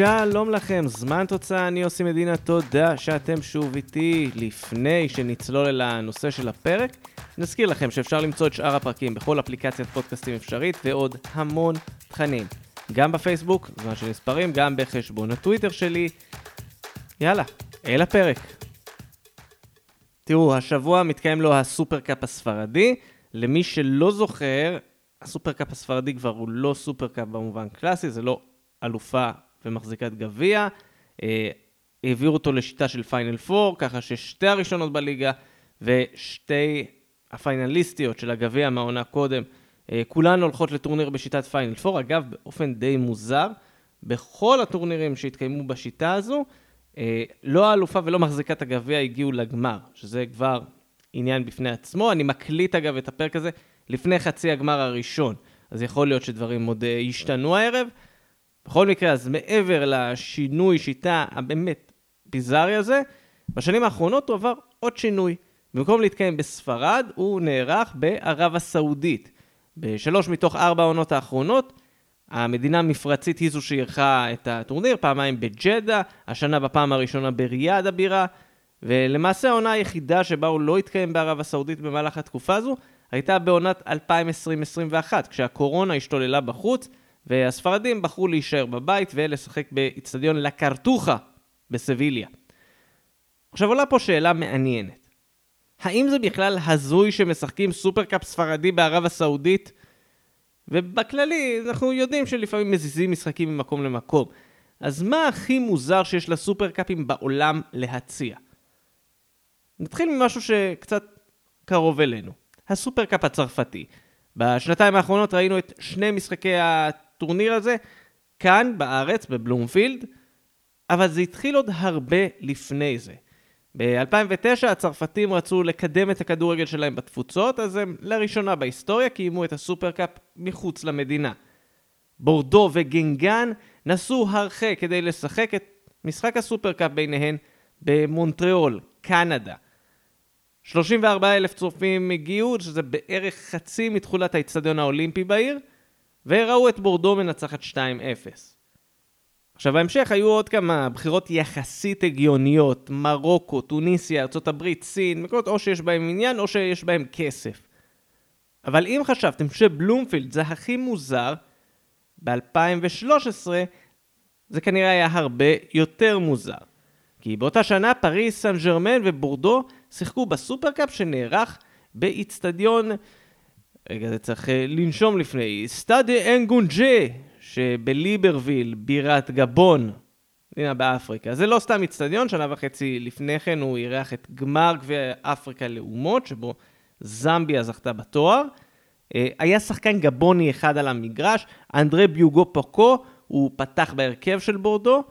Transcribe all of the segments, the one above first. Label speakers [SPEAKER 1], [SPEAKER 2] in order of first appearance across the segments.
[SPEAKER 1] שלום לכם, זמן תוצאה, אני יוסי מדינה, תודה שאתם שוב איתי. לפני שנצלול אל הנושא של הפרק, נזכיר לכם שאפשר למצוא את שאר הפרקים בכל אפליקציית פודקאסטים אפשרית ועוד המון תכנים. גם בפייסבוק, זמן של מספרים, גם בחשבון הטוויטר שלי. יאללה, אל הפרק. תראו, השבוע מתקיים לו הסופרקאפ הספרדי. למי שלא זוכר, הסופרקאפ הספרדי כבר הוא לא סופרקאפ במובן קלאסי, זה לא אלופה ומחזיקת גביע. אה, העבירו אותו לשיטה של final 4, ככה ששתי הראשונות בליגה ושתי הפיינליסטיות של הגביע מהעונה קודם, אה, כולן הולכות לטורניר בשיטת final 4. אגב, באופן די מוזר, בכל הטורנירים שהתקיימו בשיטה הזו, אה, לא האלופה ולא מחזיקת הגביע הגיעו לגמר, שזה כבר עניין בפני עצמו. אני מקליט אגב את הפרק הזה לפני חצי הגמר הראשון, אז יכול להיות שדברים עוד ישתנו הערב. בכל מקרה, אז מעבר לשינוי שיטה הבאמת ביזארי הזה, בשנים האחרונות הוא עבר עוד שינוי. במקום להתקיים בספרד, הוא נערך בערב הסעודית. בשלוש מתוך ארבע העונות האחרונות, המדינה המפרצית היא זו שאירחה את הטורניר, פעמיים בג'דה, השנה בפעם הראשונה בריאד הבירה, ולמעשה העונה היחידה שבה הוא לא התקיים בערב הסעודית במהלך התקופה הזו, הייתה בעונת 2020-2021, כשהקורונה השתוללה בחוץ, והספרדים בחרו להישאר בבית ולשחק באיצטדיון לה קרטוחה בסביליה. עכשיו עולה פה שאלה מעניינת. האם זה בכלל הזוי שמשחקים סופרקאפ ספרדי בערב הסעודית? ובכללי, אנחנו יודעים שלפעמים מזיזים משחקים ממקום למקום. אז מה הכי מוזר שיש לסופרקאפים בעולם להציע? נתחיל ממשהו שקצת קרוב אלינו. הסופרקאפ הצרפתי. בשנתיים האחרונות ראינו את שני משחקי הטורניר הזה כאן בארץ, בבלומפילד, אבל זה התחיל עוד הרבה לפני זה. ב-2009 הצרפתים רצו לקדם את הכדורגל שלהם בתפוצות, אז הם לראשונה בהיסטוריה קיימו את הסופרקאפ מחוץ למדינה. בורדו וגנגן נסעו הרחק כדי לשחק את משחק הסופרקאפ ביניהן במונטריאול, קנדה. 34 אלף צופים הגיעו, שזה בערך חצי מתכולת האיצטדיון האולימפי בעיר, וראו את בורדו מנצחת 2-0. עכשיו בהמשך היו עוד כמה בחירות יחסית הגיוניות, מרוקו, טוניסיה, ארה"ב, סין, מקומות או שיש בהם עניין או שיש בהם כסף. אבל אם חשבתם שבלומפילד זה הכי מוזר, ב-2013 זה כנראה היה הרבה יותר מוזר. כי באותה שנה פריס סן ג'רמן ובורדו שיחקו בסופרקאפ שנערך באיצטדיון, רגע זה צריך אה, לנשום לפני, Stade d'Angondjé שבליברוויל, בירת גבון, הנה באפריקה. זה לא סתם איצטדיון, שנה וחצי לפני כן הוא אירח את גמר גביע אפריקה לאומות, שבו זמביה זכתה בתואר. אה, היה שחקן גבוני אחד על המגרש, אנדרי ביוגו פוקו, הוא פתח בהרכב של בורדו.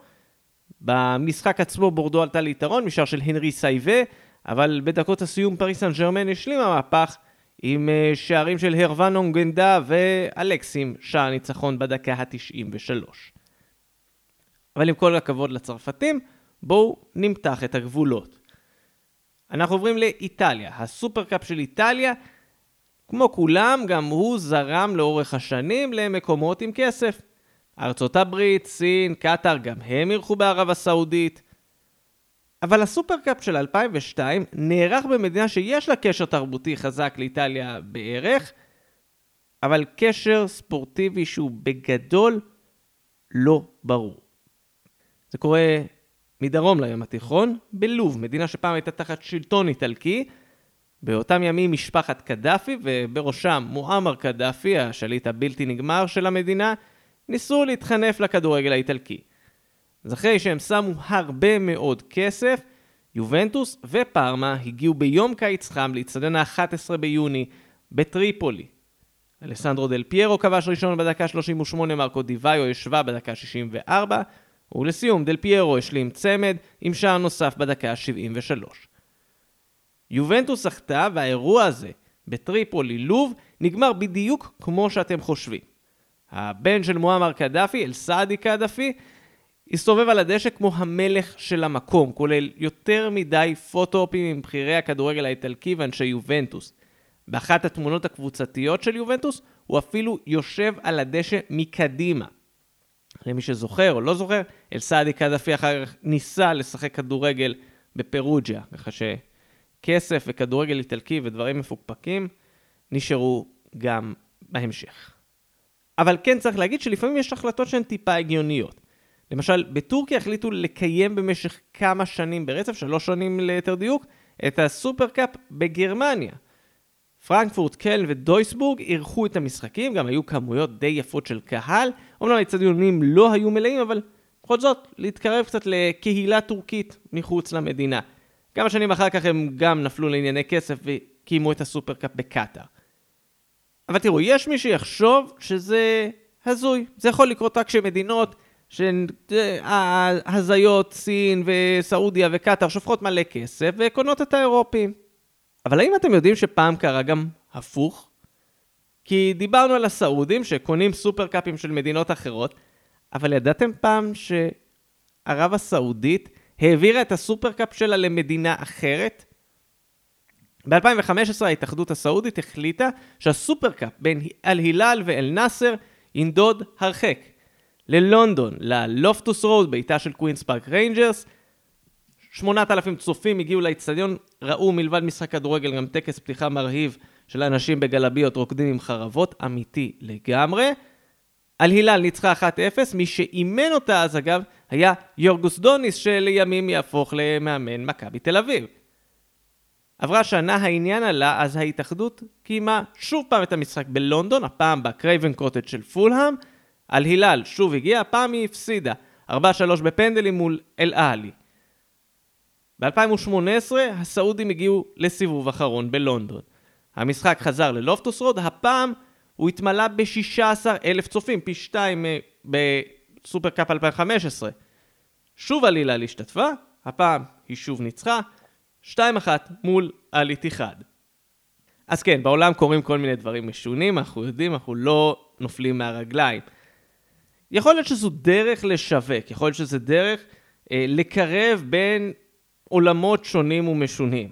[SPEAKER 1] במשחק עצמו בורדו עלתה ליתרון משער של הנרי סייבה, אבל בדקות הסיום פריס סן ג'רמן השלימה מהפך עם אה, שערים של הרוון אונגנדה ואלקסים, שער ניצחון בדקה ה-93. אבל עם כל הכבוד לצרפתים, בואו נמתח את הגבולות. אנחנו עוברים לאיטליה. הסופרקאפ של איטליה, כמו כולם, גם הוא זרם לאורך השנים למקומות עם כסף. ארצות הברית, סין, קטאר, גם הם אירחו בערב הסעודית. אבל הסופרקאפ של 2002 נערך במדינה שיש לה קשר תרבותי חזק לאיטליה בערך, אבל קשר ספורטיבי שהוא בגדול לא ברור. זה קורה מדרום לים התיכון, בלוב, מדינה שפעם הייתה תחת שלטון איטלקי. באותם ימים משפחת קדאפי, ובראשם מועמר קדאפי, השליט הבלתי נגמר של המדינה, ניסו להתחנף לכדורגל האיטלקי. אז אחרי שהם שמו הרבה מאוד כסף, יובנטוס ופארמה הגיעו ביום קיץ חם לאצטדיון ה-11 ביוני בטריפולי. אלסנדרו דל פיירו כבש ראשון בדקה 38, מרקו דיוויו ישבה בדקה 64, ולסיום דל פיירו השלים צמד עם שער נוסף בדקה 73. יובנטוס זכתה והאירוע הזה בטריפולי לוב נגמר בדיוק כמו שאתם חושבים. הבן של מועמר קדאפי, אל סעדי קדאפי, הסתובב על הדשא כמו המלך של המקום, כולל יותר מדי פוטו-אופים עם בכירי הכדורגל האיטלקי ואנשי יובנטוס. באחת התמונות הקבוצתיות של יובנטוס, הוא אפילו יושב על הדשא מקדימה. למי שזוכר או לא זוכר, אל-סעדי קדאפי אחר כך ניסה לשחק כדורגל בפרוג'יה, ככה שכסף וכדורגל איטלקי ודברים מפוקפקים נשארו גם בהמשך. אבל כן צריך להגיד שלפעמים יש החלטות שהן טיפה הגיוניות. למשל, בטורקיה החליטו לקיים במשך כמה שנים ברצף, שלוש שנים ליתר דיוק, את הסופרקאפ בגרמניה. פרנקפורט, קלן ודויסבורג אירחו את המשחקים, גם היו כמויות די יפות של קהל. אומנם האצטדיונים לא היו מלאים, אבל בכל זאת, להתקרב קצת לקהילה טורקית מחוץ למדינה. כמה שנים אחר כך הם גם נפלו לענייני כסף וקיימו את הסופרקאפ בקטאר. אבל תראו, יש מי שיחשוב שזה הזוי. זה יכול לקרות רק כשמדינות שהזיות, סין וסעודיה וקטאר שופכות מלא כסף וקונות את האירופים. אבל האם אתם יודעים שפעם קרה גם הפוך? כי דיברנו על הסעודים שקונים סופרקאפים של מדינות אחרות, אבל ידעתם פעם שערב הסעודית העבירה את הסופרקאפ שלה למדינה אחרת? ב-2015 ההתאחדות הסעודית החליטה שהסופרקאפ בין אל-הילל ואל-נאסר ינדוד הרחק. ללונדון, ללופטוס רוד, ביתה של קווינס פארק ריינג'רס. 8,000 צופים הגיעו לאצטדיון, ראו מלבד משחק כדורגל גם טקס פתיחה מרהיב של אנשים בגלביות רוקדים עם חרבות, אמיתי לגמרי. אל-הילל ניצחה 1-0, מי שאימן אותה אז אגב היה יורגוס דוניס שלימים יהפוך למאמן מכבי תל אביב. עברה שנה, העניין עלה, אז ההתאחדות קיימה שוב פעם את המשחק בלונדון, הפעם בקרייבן קוטג' של פולהאם. אל-הילל שוב הגיעה, הפעם היא הפסידה. 4-3 בפנדלים מול אל-עלי. ב-2018 הסעודים הגיעו לסיבוב אחרון בלונדון. המשחק חזר ללופטוס רוד, הפעם הוא התמלא ב-16 אלף צופים, פי 2 אה, בסופרקאפ 2015. שוב עלילה להשתתפה, הפעם היא שוב ניצחה, 2-1 מול אל איתיחד. אז כן, בעולם קורים כל מיני דברים משונים, אנחנו יודעים, אנחנו לא נופלים מהרגליים. יכול להיות שזו דרך לשווק, יכול להיות שזו דרך אה, לקרב בין עולמות שונים ומשונים.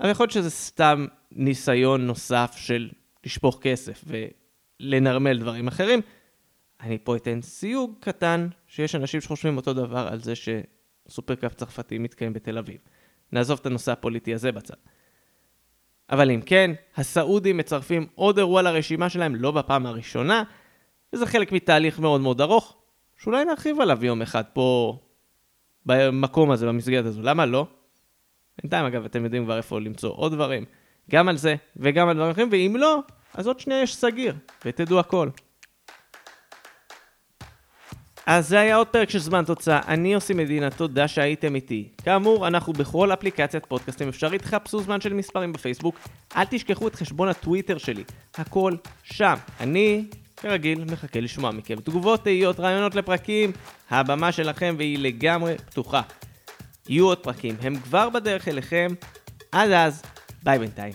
[SPEAKER 1] אבל יכול להיות שזה סתם ניסיון נוסף של לשפוך כסף ולנרמל דברים אחרים. אני פה אתן סיוג קטן, שיש אנשים שחושבים אותו דבר על זה שסופרקאפ צרפתי מתקיים בתל אביב. נעזוב את הנושא הפוליטי הזה בצד. אבל אם כן, הסעודים מצרפים עוד אירוע לרשימה שלהם, לא בפעם הראשונה, וזה חלק מתהליך מאוד מאוד ארוך, שאולי נרחיב עליו יום אחד פה, במקום הזה, במסגרת הזו. למה לא? בינתיים, אגב, אתם יודעים כבר איפה למצוא עוד דברים, גם על זה וגם על דברים אחרים, ואם לא, אז עוד שנייה יש סגיר, ותדעו הכל. אז זה היה עוד פרק של זמן תוצאה, אני יוסי מדינה, תודה שהייתם איתי. כאמור, אנחנו בכל אפליקציית פודקאסטים אפשרית, חפשו זמן של מספרים בפייסבוק, אל תשכחו את חשבון הטוויטר שלי, הכל שם. אני, כרגיל, מחכה לשמוע מכם תגובות, תהיות, רעיונות לפרקים, הבמה שלכם והיא לגמרי פתוחה. יהיו עוד פרקים, הם כבר בדרך אליכם, עד אז, ביי בינתיים.